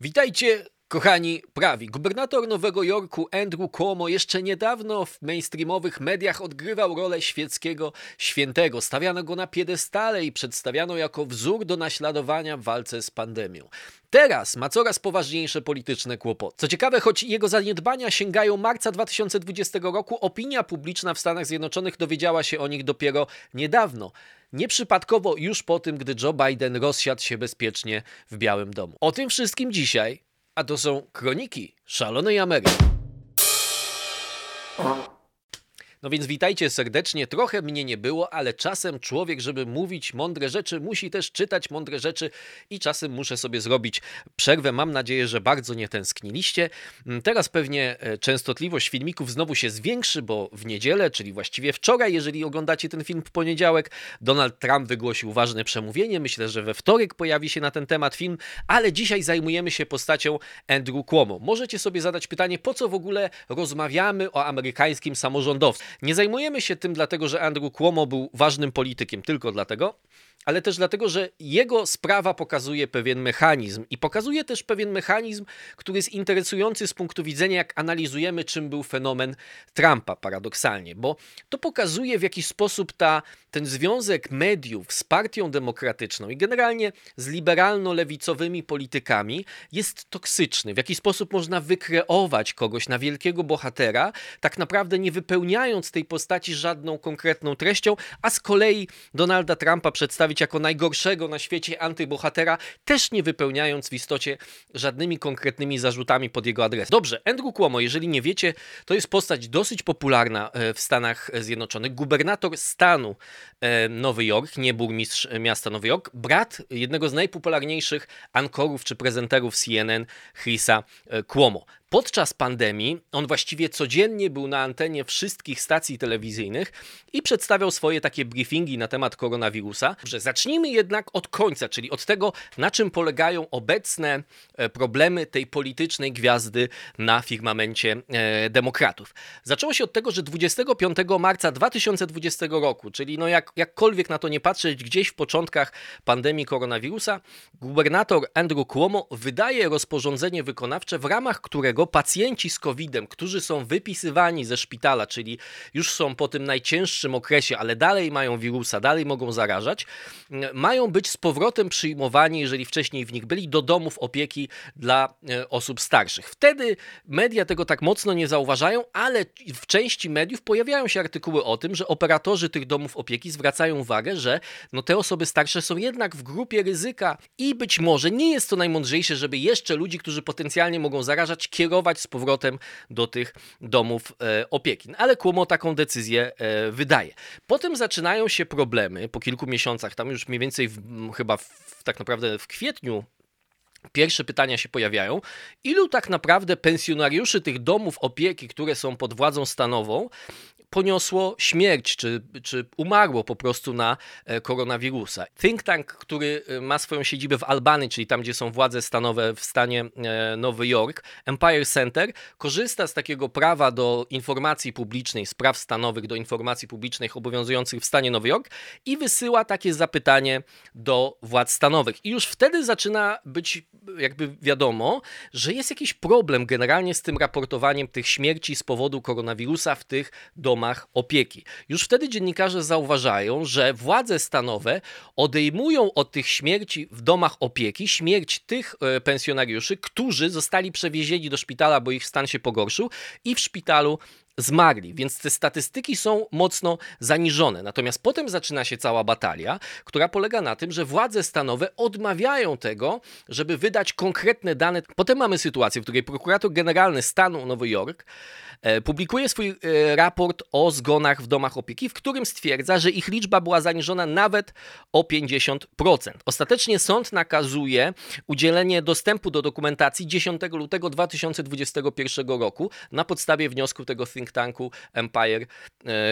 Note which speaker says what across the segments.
Speaker 1: Witajcie, kochani prawi. Gubernator Nowego Jorku Andrew Cuomo jeszcze niedawno w mainstreamowych mediach odgrywał rolę świeckiego świętego. Stawiano go na piedestale i przedstawiano jako wzór do naśladowania w walce z pandemią. Teraz ma coraz poważniejsze polityczne kłopoty. Co ciekawe, choć jego zaniedbania sięgają marca 2020 roku, opinia publiczna w Stanach Zjednoczonych dowiedziała się o nich dopiero niedawno. Nieprzypadkowo już po tym, gdy Joe Biden rozsiadł się bezpiecznie w Białym Domu. O tym wszystkim dzisiaj, a to są kroniki szalonej Ameryki. No więc witajcie serdecznie. Trochę mnie nie było, ale czasem człowiek, żeby mówić mądre rzeczy, musi też czytać mądre rzeczy i czasem muszę sobie zrobić przerwę. Mam nadzieję, że bardzo nie tęskniliście. Mm, teraz pewnie e, częstotliwość filmików znowu się zwiększy, bo w niedzielę, czyli właściwie wczoraj, jeżeli oglądacie ten film w poniedziałek, Donald Trump wygłosił ważne przemówienie. Myślę, że we wtorek pojawi się na ten temat film, ale dzisiaj zajmujemy się postacią Andrew Cuomo. Możecie sobie zadać pytanie, po co w ogóle rozmawiamy o amerykańskim samorządowcu? Nie zajmujemy się tym dlatego, że Andrew Cuomo był ważnym politykiem, tylko dlatego, ale też dlatego, że jego sprawa pokazuje pewien mechanizm i pokazuje też pewien mechanizm, który jest interesujący z punktu widzenia, jak analizujemy, czym był fenomen Trumpa, paradoksalnie, bo to pokazuje w jakiś sposób ta, ten związek mediów z partią demokratyczną i generalnie z liberalno-lewicowymi politykami jest toksyczny. W jaki sposób można wykreować kogoś na wielkiego bohatera, tak naprawdę nie wypełniając tej postaci żadną konkretną treścią, a z kolei Donalda Trumpa przedstawić jako najgorszego na świecie antybohatera, też nie wypełniając w istocie żadnymi konkretnymi zarzutami pod jego adres. Dobrze, Andrew Cuomo, jeżeli nie wiecie, to jest postać dosyć popularna e, w Stanach Zjednoczonych. Gubernator stanu e, Nowy Jork, nie burmistrz miasta Nowy Jork, brat jednego z najpopularniejszych ankorów czy prezenterów CNN, Chrisa e, Cuomo. Podczas pandemii on właściwie codziennie był na antenie wszystkich stacji telewizyjnych i przedstawiał swoje takie briefingi na temat koronawirusa. Że zacznijmy jednak od końca, czyli od tego, na czym polegają obecne e, problemy tej politycznej gwiazdy na firmamencie e, demokratów. Zaczęło się od tego, że 25 marca 2020 roku, czyli no jak, jakkolwiek na to nie patrzeć, gdzieś w początkach pandemii koronawirusa, gubernator Andrew Cuomo wydaje rozporządzenie wykonawcze, w ramach którego którego pacjenci z COVID-em, którzy są wypisywani ze szpitala, czyli już są po tym najcięższym okresie, ale dalej mają wirusa, dalej mogą zarażać, mają być z powrotem przyjmowani, jeżeli wcześniej w nich byli, do domów opieki dla e, osób starszych. Wtedy media tego tak mocno nie zauważają, ale w części mediów pojawiają się artykuły o tym, że operatorzy tych domów opieki zwracają uwagę, że no te osoby starsze są jednak w grupie ryzyka i być może nie jest to najmądrzejsze, żeby jeszcze ludzi, którzy potencjalnie mogą zarażać, kierować z powrotem do tych domów e, opieki. Ale Cuomo taką decyzję e, wydaje. Potem zaczynają się problemy po kilku miesiącach, tam już mniej więcej w, chyba w, tak naprawdę w kwietniu Pierwsze pytania się pojawiają. Ilu tak naprawdę pensjonariuszy tych domów opieki, które są pod władzą stanową, poniosło śmierć, czy, czy umarło po prostu na e, koronawirusa. Think tank, który e, ma swoją siedzibę w Albanii, czyli tam, gdzie są władze stanowe w stanie e, Nowy Jork, Empire Center, korzysta z takiego prawa do informacji publicznej, spraw stanowych do informacji publicznej obowiązujących w stanie Nowy Jork i wysyła takie zapytanie do władz stanowych. I już wtedy zaczyna być jakby wiadomo, że jest jakiś problem generalnie z tym raportowaniem tych śmierci z powodu koronawirusa w tych domach domach opieki. Już wtedy dziennikarze zauważają, że władze stanowe odejmują od tych śmierci w domach opieki śmierć tych e, pensjonariuszy, którzy zostali przewiezieni do szpitala, bo ich stan się pogorszył i w szpitalu zmarli, więc te statystyki są mocno zaniżone. Natomiast potem zaczyna się cała batalia, która polega na tym, że władze stanowe odmawiają tego, żeby wydać konkretne dane. Potem mamy sytuację, w której prokurator generalny stanu Nowy Jork e, publikuje swój e, raport o zgonach w domach opieki, w którym stwierdza, że ich liczba była zaniżona nawet o 50%. Ostatecznie sąd nakazuje udzielenie dostępu do dokumentacji 10 lutego 2021 roku na podstawie wniosku tego think think tanku Empire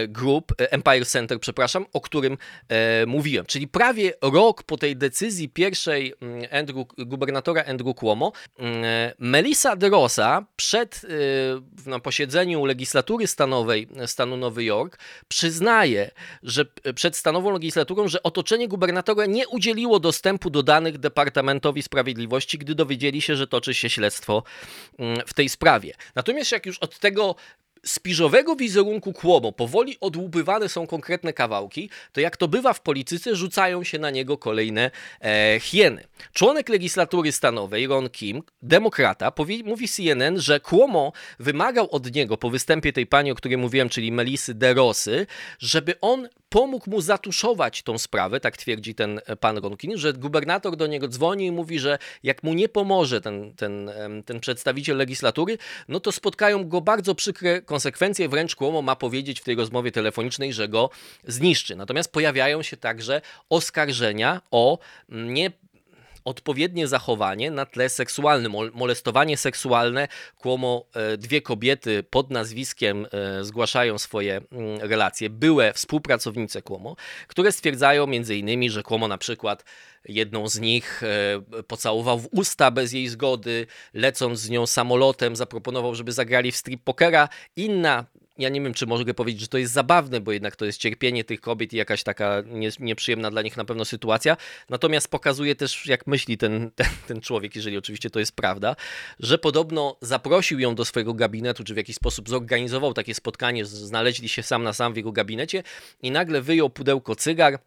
Speaker 1: Group, Empire Center, przepraszam, o którym mówiłem. Czyli prawie rok po tej decyzji pierwszej mm, Andrew, gubernatora Andrew Cuomo, mm, Melissa DeRosa przed na posiedzeniu legislatury stanowej stanu Nowy Jork przyznaje, że przed stanową legislaturą, że otoczenie gubernatora nie udzieliło dostępu do danych Departamentowi Sprawiedliwości, gdy dowiedzieli się, że toczy się śledztwo mm, w tej sprawie. Natomiast jak już od tego spiżowego wizerunku Kłomo powoli odłupywane są konkretne kawałki, to jak to bywa w polityce, rzucają się na niego kolejne e, hieny. Członek legislatury stanowej, Ron Kim, demokrata, powie, mówi CNN, że Kłomo wymagał od niego po występie tej pani, o której mówiłem, czyli Melisy de Rosy, żeby on pomógł mu zatuszować tą sprawę, tak twierdzi ten e, pan Ronkin, że gubernator do niego dzwoni i mówi, że jak mu nie pomoże ten, ten, ten przedstawiciel legislatury, no to spotkają go bardzo przykre konsekwencje, wręcz Cuomo ma powiedzieć w tej rozmowie telefonicznej, że go zniszczy. Natomiast pojawiają się także oskarżenia o nie odpowiednie zachowanie na tle seksualnym, molestowanie seksualne. Kłomo e, dwie kobiety pod nazwiskiem e, zgłaszają swoje mm, relacje, były współpracownice Kłomo, które stwierdzają między innymi, że Kłomo na przykład jedną z nich e, pocałował w usta bez jej zgody, lecąc z nią samolotem, zaproponował, żeby zagrali w strip pokera. Inna ja nie wiem, czy mogę powiedzieć, że to jest zabawne, bo jednak to jest cierpienie tych kobiet i jakaś taka nie, nieprzyjemna dla nich na pewno sytuacja. Natomiast pokazuje też, jak myśli ten, ten, ten człowiek, jeżeli oczywiście to jest prawda, że podobno zaprosił ją do swojego gabinetu, czy w jakiś sposób zorganizował takie spotkanie, znaleźli się sam na sam w jego gabinecie i nagle wyjął pudełko cygar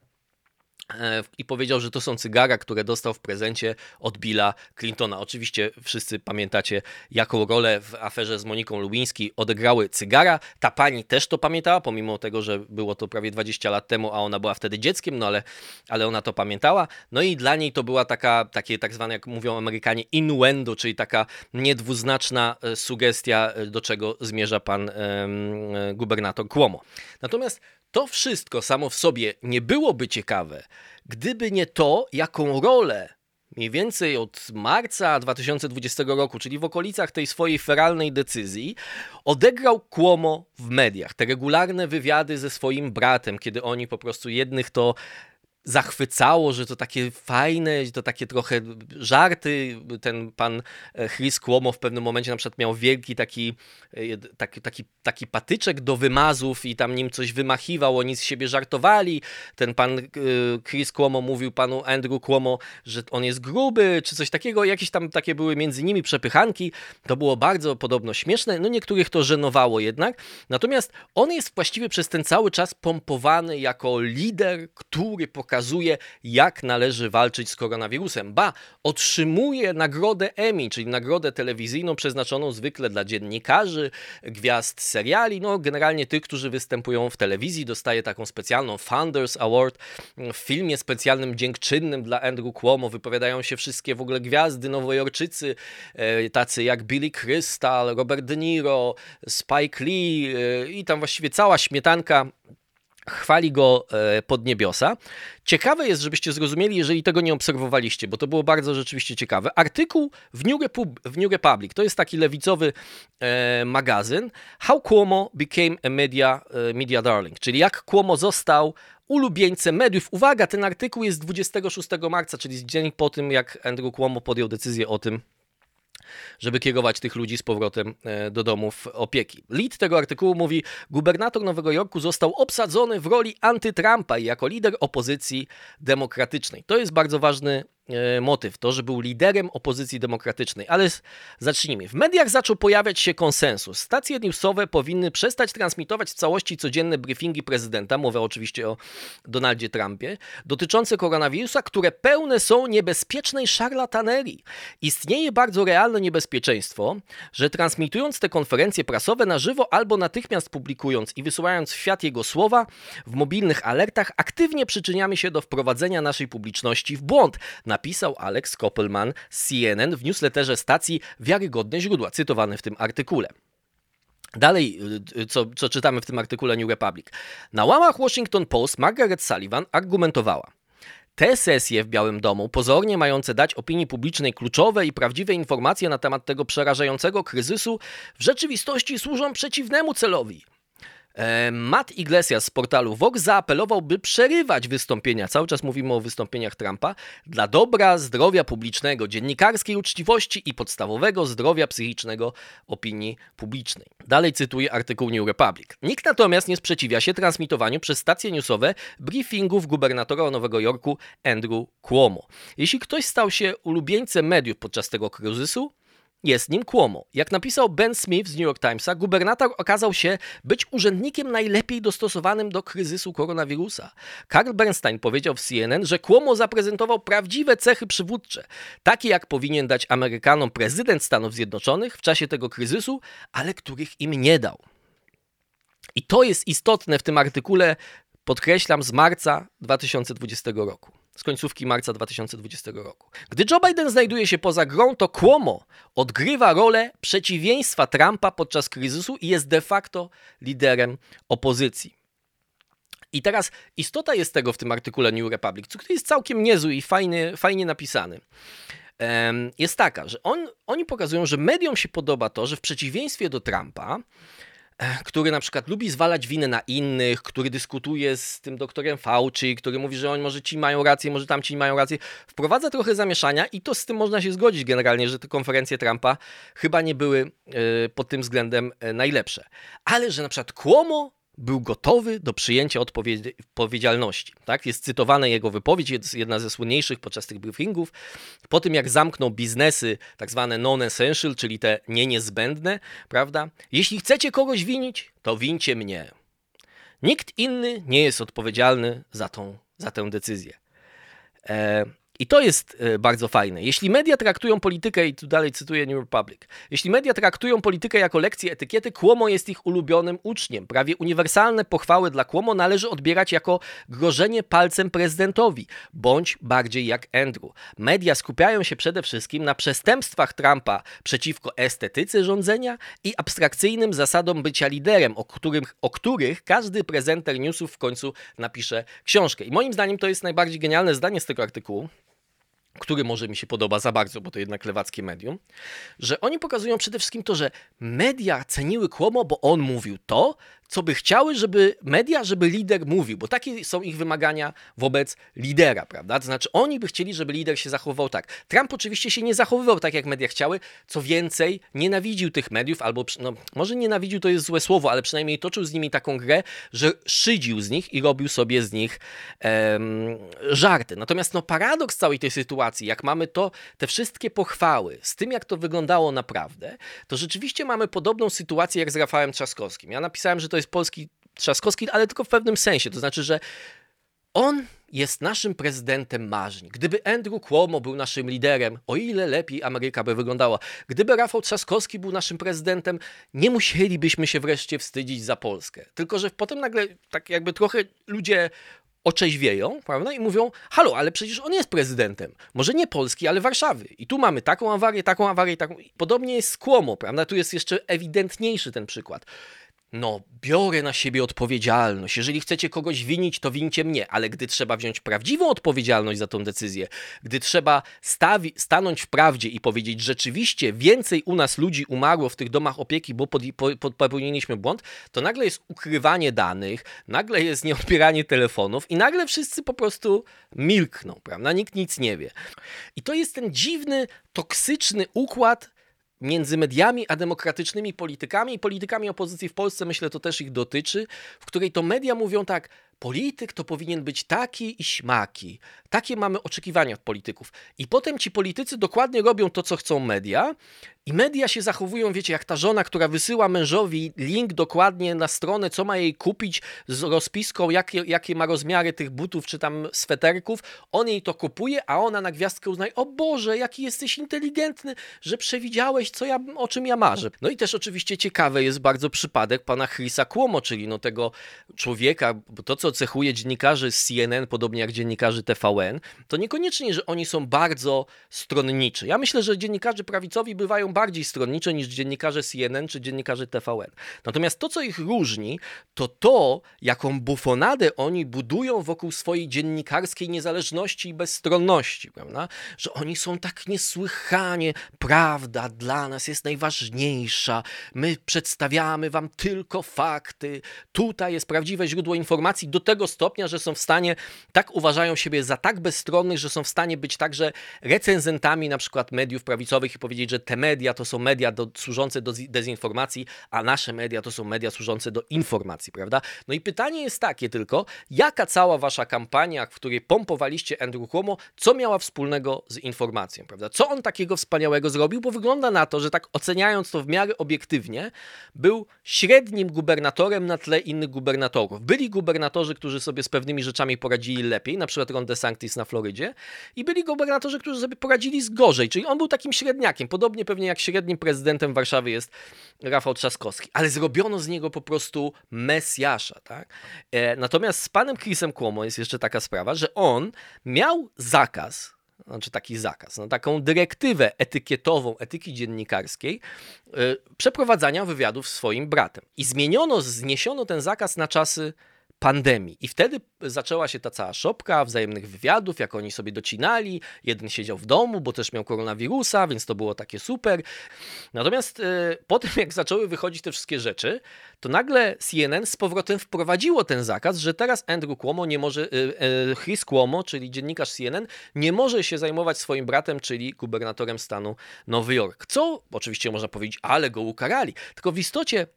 Speaker 1: i powiedział, że to są cygara, które dostał w prezencie od Billa Clintona. Oczywiście wszyscy pamiętacie, jaką rolę w aferze z Moniką Lubiński odegrały cygara. Ta pani też to pamiętała, pomimo tego, że było to prawie 20 lat temu, a ona była wtedy dzieckiem, no ale, ale ona to pamiętała. No i dla niej to była taka, takie tak zwane, jak mówią Amerykanie, innuendo, czyli taka niedwuznaczna e, sugestia, e, do czego zmierza pan gubernator Cuomo. Natomiast to wszystko samo w sobie nie byłoby ciekawe, gdyby nie to, jaką rolę mniej więcej od marca 2020 roku, czyli w okolicach tej swojej feralnej decyzji, odegrał Cuomo w mediach. Te regularne wywiady ze swoim bratem, kiedy oni po prostu jednych to zachwycało, że to takie fajne, to takie trochę żarty. Ten pan e, Chris Cuomo w pewnym momencie na przykład miał wielki taki, e, taki, taki, taki patyczek do wymazów i tam nim coś wymachiwał, oni z siebie żartowali. Ten pan e, Chris Cuomo mówił panu Andrew Cuomo, że on jest gruby, czy coś takiego. Jakieś tam takie były między nimi przepychanki. To było bardzo podobno śmieszne. No niektórych to żenowało jednak. Natomiast on jest właściwie przez ten cały czas pompowany jako lider, który pokazuje pokazuje, jak należy walczyć z koronawirusem. Ba, otrzymuje nagrodę Emmy, czyli nagrodę telewizyjną przeznaczoną zwykle dla dziennikarzy, gwiazd seriali, no generalnie tych, którzy występują w telewizji. Dostaje taką specjalną Founders Award. W filmie specjalnym dziękczynnym dla Andrew Cuomo wypowiadają się wszystkie w ogóle gwiazdy nowojorczycy, e, tacy jak Billy Crystal, Robert De Niro, Spike Lee e, i tam właściwie cała śmietanka chwali go e, pod niebiosa. Ciekawe jest, żebyście zrozumieli, jeżeli tego nie obserwowaliście, bo to było bardzo rzeczywiście ciekawe. Artykuł w New, Repub w New Republic, to jest taki lewicowy e, magazyn, How Cuomo Became a Media, e, media Darling, czyli jak Cuomo został ulubieńcem mediów. Uwaga, ten artykuł jest 26 marca, czyli dzień po tym, jak Andrew Cuomo podjął decyzję o tym, żeby kierować tych ludzi z powrotem e, do domów opieki. Lead tego artykułu mówi, gubernator Nowego Jorku został obsadzony w roli antytrumpa i jako lider opozycji demokratycznej. To jest bardzo ważny motyw, to, że był liderem opozycji demokratycznej. Ale zacznijmy. W mediach zaczął pojawiać się konsensus. Stacje newsowe powinny przestać transmitować w całości codzienne briefingi prezydenta, mówię oczywiście o Donaldzie Trumpie, dotyczące koronawirusa, które pełne są niebezpiecznej szarlatanerii. Istnieje bardzo realne niebezpieczeństwo, że transmitując te konferencje prasowe na żywo albo natychmiast publikując i wysyłając w świat jego słowa w mobilnych alertach, aktywnie przyczyniamy się do wprowadzenia naszej publiczności w błąd. Na napisał Alex Koppelman z CNN w newsletterze stacji Wiarygodne źródła, cytowany w tym artykule. Dalej, y, co, co czytamy w tym artykule New Republic. Na łamach Washington Post Margaret Sullivan argumentowała. te sesje w Białym Domu, pozornie mające dać opinii publicznej kluczowe i prawdziwe informacje na temat tego przerażającego kryzysu, w rzeczywistości służą przeciwnemu celowi. E, Matt Iglesias z portalu Vox zaapelował, by przerywać wystąpienia, cały czas mówimy o wystąpieniach Trumpa, dla dobra zdrowia publicznego, dziennikarskiej uczciwości i podstawowego zdrowia psychicznego opinii publicznej. Dalej cytuję artykuł New Republic. Nikt natomiast nie sprzeciwia się transmitowaniu przez stacje newsowe briefingów gubernatora Nowego Jorku Andrew Cuomo. Jeśli ktoś stał się ulubieńcem mediów podczas tego kryzysu, jest nim Cuomo. Jak napisał Ben Smith z New York Timesa, gubernator okazał się być urzędnikiem najlepiej dostosowanym do kryzysu koronawirusa. Karl Bernstein powiedział w CNN, że Cuomo zaprezentował prawdziwe cechy przywódcze, takie jak powinien dać Amerykanom prezydent Stanów Zjednoczonych w czasie tego kryzysu, ale których im nie dał. I to jest istotne w tym artykule, podkreślam, z marca 2020 roku z końcówki marca 2020 roku. Gdy Joe Biden znajduje się poza grą, to Cuomo odgrywa rolę przeciwieństwa Trumpa podczas kryzysu i jest de facto liderem opozycji. I teraz istota jest tego w tym artykule New Republic, który jest całkiem niezły i fajnie, fajnie napisany jest taka, że on, oni pokazują, że mediom się podoba to, że w przeciwieństwie do Trumpa, który na przykład lubi zwalać winę na innych, który dyskutuje z tym doktorem Fauci, który mówi, że oni może ci mają rację, może tamci mają rację, wprowadza trochę zamieszania i to z tym można się zgodzić generalnie, że te konferencje Trumpa chyba nie były e, pod tym względem e, najlepsze. Ale że na przykład Cuomo był gotowy do przyjęcia odpowiedzialności. Tak? Jest cytowana jego wypowiedź, jest jedna ze słynniejszych podczas tych briefingów. Po tym, jak zamknął biznesy tak zwane non-essential, czyli te nie niezbędne, prawda? Jeśli chcecie kogoś winić, to wincie mnie. Nikt inny nie jest odpowiedzialny za, tą, za tę decyzję. E, i to jest e, bardzo fajne. Jeśli media traktują politykę, i tu dalej cytuję New Republic, jeśli media traktują politykę jako lekcję etykiety, Kłomo jest ich ulubionym uczniem. Prawie uniwersalne pochwały dla Kłomo należy odbierać jako grożenie palcem prezydentowi, bądź bardziej jak Andrew. Media skupiają się przede wszystkim na przestępstwach Trumpa przeciwko estetyce rządzenia i abstrakcyjnym zasadom bycia liderem, o, którym, o których każdy prezenter newsów w końcu napisze książkę. I moim zdaniem to jest najbardziej genialne zdanie z tego artykułu który może mi się podoba za bardzo, bo to jednak lewackie medium, że oni pokazują przede wszystkim to, że media ceniły Kłomo, bo on mówił to, co by chciały, żeby media, żeby lider mówił, bo takie są ich wymagania wobec lidera, prawda? To znaczy oni by chcieli, żeby lider się zachowywał tak. Trump oczywiście się nie zachowywał tak, jak media chciały, co więcej, nienawidził tych mediów, albo no, może nienawidził to jest złe słowo, ale przynajmniej toczył z nimi taką grę, że szydził z nich i robił sobie z nich em, żarty. Natomiast no, paradoks całej tej sytuacji, jak mamy to, te wszystkie pochwały, z tym jak to wyglądało naprawdę, to rzeczywiście mamy podobną sytuację jak z Rafałem Trzaskowskim. Ja napisałem, że to jest polski Trzaskowski, ale tylko w pewnym sensie. To znaczy, że on jest naszym prezydentem marzeń. Gdyby Andrew Cuomo był naszym liderem, o ile lepiej Ameryka by wyglądała. Gdyby Rafał Trzaskowski był naszym prezydentem, nie musielibyśmy się wreszcie wstydzić za Polskę. Tylko, że potem nagle tak jakby trochę ludzie otrzeźwieją, prawda? I mówią, halo, ale przecież on jest prezydentem. Może nie Polski, ale Warszawy. I tu mamy taką awarię, taką awarię, taką... Podobnie jest z Cuomo, prawda? Tu jest jeszcze ewidentniejszy ten przykład no, biorę na siebie odpowiedzialność. Jeżeli chcecie kogoś winić, to wincie mnie, ale gdy trzeba wziąć prawdziwą odpowiedzialność za tą decyzję, gdy trzeba stawi, stanąć w prawdzie i powiedzieć, rzeczywiście więcej u nas ludzi umarło w tych domach opieki, bo pod, pod, popełniliśmy błąd, to nagle jest ukrywanie danych, nagle jest nieodbieranie telefonów i nagle wszyscy po prostu milkną, prawda? Nikt nic nie wie. I to jest ten dziwny, toksyczny układ, między mediami a demokratycznymi politykami i politykami opozycji w Polsce, myślę, to też ich dotyczy, w której to media mówią tak, polityk to powinien być taki i śmaki. Takie mamy oczekiwania od polityków. I potem ci politycy dokładnie robią to, co chcą media, i media się zachowują, wiecie, jak ta żona, która wysyła mężowi link dokładnie na stronę, co ma jej kupić z rozpiską, jakie, jakie ma rozmiary tych butów czy tam sweterków. On jej to kupuje, a ona na gwiazdkę uznaje: O Boże, jaki jesteś inteligentny, że przewidziałeś, co ja, o czym ja marzę. No i też oczywiście ciekawe jest bardzo przypadek pana Chrisa Cuomo, czyli no tego człowieka, bo to, co cechuje dziennikarzy z CNN, podobnie jak dziennikarzy TVN, to niekoniecznie, że oni są bardzo stronniczy. Ja myślę, że dziennikarze prawicowi bywają bardziej stronnicze niż dziennikarze CNN czy dziennikarze TVN. Natomiast to, co ich różni, to to, jaką bufonadę oni budują wokół swojej dziennikarskiej niezależności i bezstronności, prawda? Że oni są tak niesłychanie, prawda dla nas jest najważniejsza, my przedstawiamy wam tylko fakty, tutaj jest prawdziwe źródło informacji do tego stopnia, że są w stanie, tak uważają siebie za tak bezstronnych, że są w stanie być także recenzentami na przykład mediów prawicowych i powiedzieć, że te media to są media do, służące do dezinformacji, a nasze media to są media służące do informacji, prawda? No i pytanie jest takie tylko, jaka cała wasza kampania, w której pompowaliście Andrew Cuomo, co miała wspólnego z informacją, prawda? Co on takiego wspaniałego zrobił? Bo wygląda na to, że tak oceniając to w miarę obiektywnie, był średnim gubernatorem na tle innych gubernatorów. Byli gubernatorzy, którzy sobie z pewnymi rzeczami poradzili lepiej, na przykład Ron DeSantis na Florydzie, i byli gubernatorzy, którzy sobie poradzili z gorzej, czyli on był takim średniakiem, podobnie pewnie jak średnim prezydentem Warszawy jest Rafał Trzaskowski, ale zrobiono z niego po prostu mesjasza, tak? E, natomiast z panem Chrisem Cuomo jest jeszcze taka sprawa, że on miał zakaz, znaczy taki zakaz, no taką dyrektywę etykietową, etyki dziennikarskiej, yy, przeprowadzania wywiadów swoim bratem. I zmieniono, zniesiono ten zakaz na czasy pandemii. I wtedy zaczęła się ta cała szopka wzajemnych wywiadów, jak oni sobie docinali. Jeden siedział w domu, bo też miał koronawirusa, więc to było takie super. Natomiast e, po tym, jak zaczęły wychodzić te wszystkie rzeczy, to nagle CNN z powrotem wprowadziło ten zakaz, że teraz Andrew Cuomo nie może, e, e, Chris Cuomo, czyli dziennikarz CNN, nie może się zajmować swoim bratem, czyli gubernatorem stanu Nowy Jork. Co oczywiście można powiedzieć, ale go ukarali. Tylko w istocie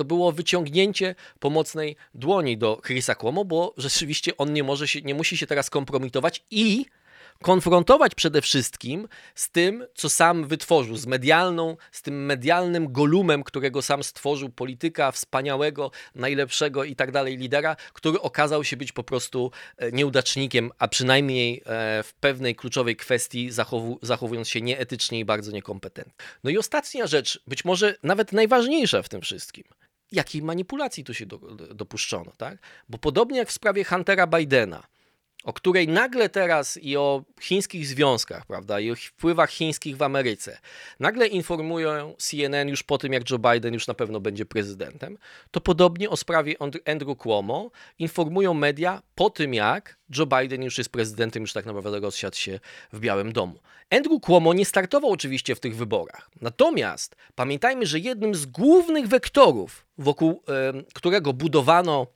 Speaker 1: to było wyciągnięcie pomocnej dłoni do Chrisa Cuomo, bo rzeczywiście on nie może się, nie musi się teraz kompromitować i konfrontować przede wszystkim z tym, co sam wytworzył, z medialną, z tym medialnym golumem, którego sam stworzył, polityka wspaniałego, najlepszego i tak dalej lidera, który okazał się być po prostu e, nieudacznikiem, a przynajmniej e, w pewnej kluczowej kwestii zachowu, zachowując się nieetycznie i bardzo niekompetentnie. No i ostatnia rzecz, być może nawet najważniejsza w tym wszystkim jakiej manipulacji tu się do, dopuszczono, tak? Bo podobnie jak w sprawie Huntera Bidena, o której nagle teraz i o chińskich związkach, prawda, i o wpływach chińskich w Ameryce, nagle informują CNN już po tym, jak Joe Biden już na pewno będzie prezydentem, to podobnie o sprawie Andrew Cuomo informują media po tym, jak Joe Biden już jest prezydentem, już tak naprawdę rozsiadł się w Białym Domu. Andrew Cuomo nie startował oczywiście w tych wyborach. Natomiast pamiętajmy, że jednym z głównych wektorów, wokół y, którego budowano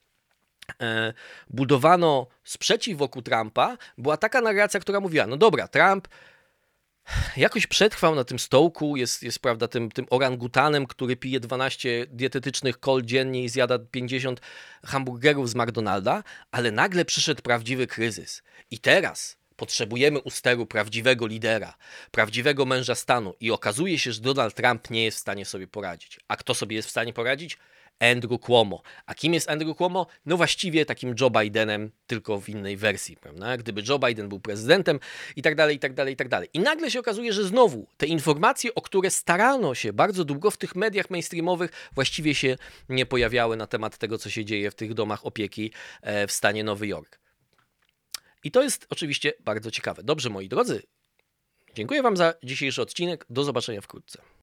Speaker 1: budowano sprzeciw wokół Trumpa, była taka narracja, która mówiła: No dobra, Trump jakoś przetrwał na tym stołku, jest, jest prawda, tym, tym orangutanem, który pije 12 dietetycznych kol dziennie i zjada 50 hamburgerów z McDonalda, ale nagle przyszedł prawdziwy kryzys. I teraz potrzebujemy u steru prawdziwego lidera, prawdziwego męża stanu. I okazuje się, że Donald Trump nie jest w stanie sobie poradzić. A kto sobie jest w stanie poradzić? Andrew Cuomo. A kim jest Andrew Cuomo? No właściwie takim Joe Bidenem, tylko w innej wersji, prawda? Gdyby Joe Biden był prezydentem i tak dalej, i tak dalej, i tak dalej. I nagle się okazuje, że znowu te informacje, o które starano się bardzo długo w tych mediach mainstreamowych, właściwie się nie pojawiały na temat tego, co się dzieje w tych domach opieki e, w stanie Nowy Jork. I to jest oczywiście bardzo ciekawe. Dobrze, moi drodzy, dziękuję Wam za dzisiejszy odcinek. Do zobaczenia wkrótce.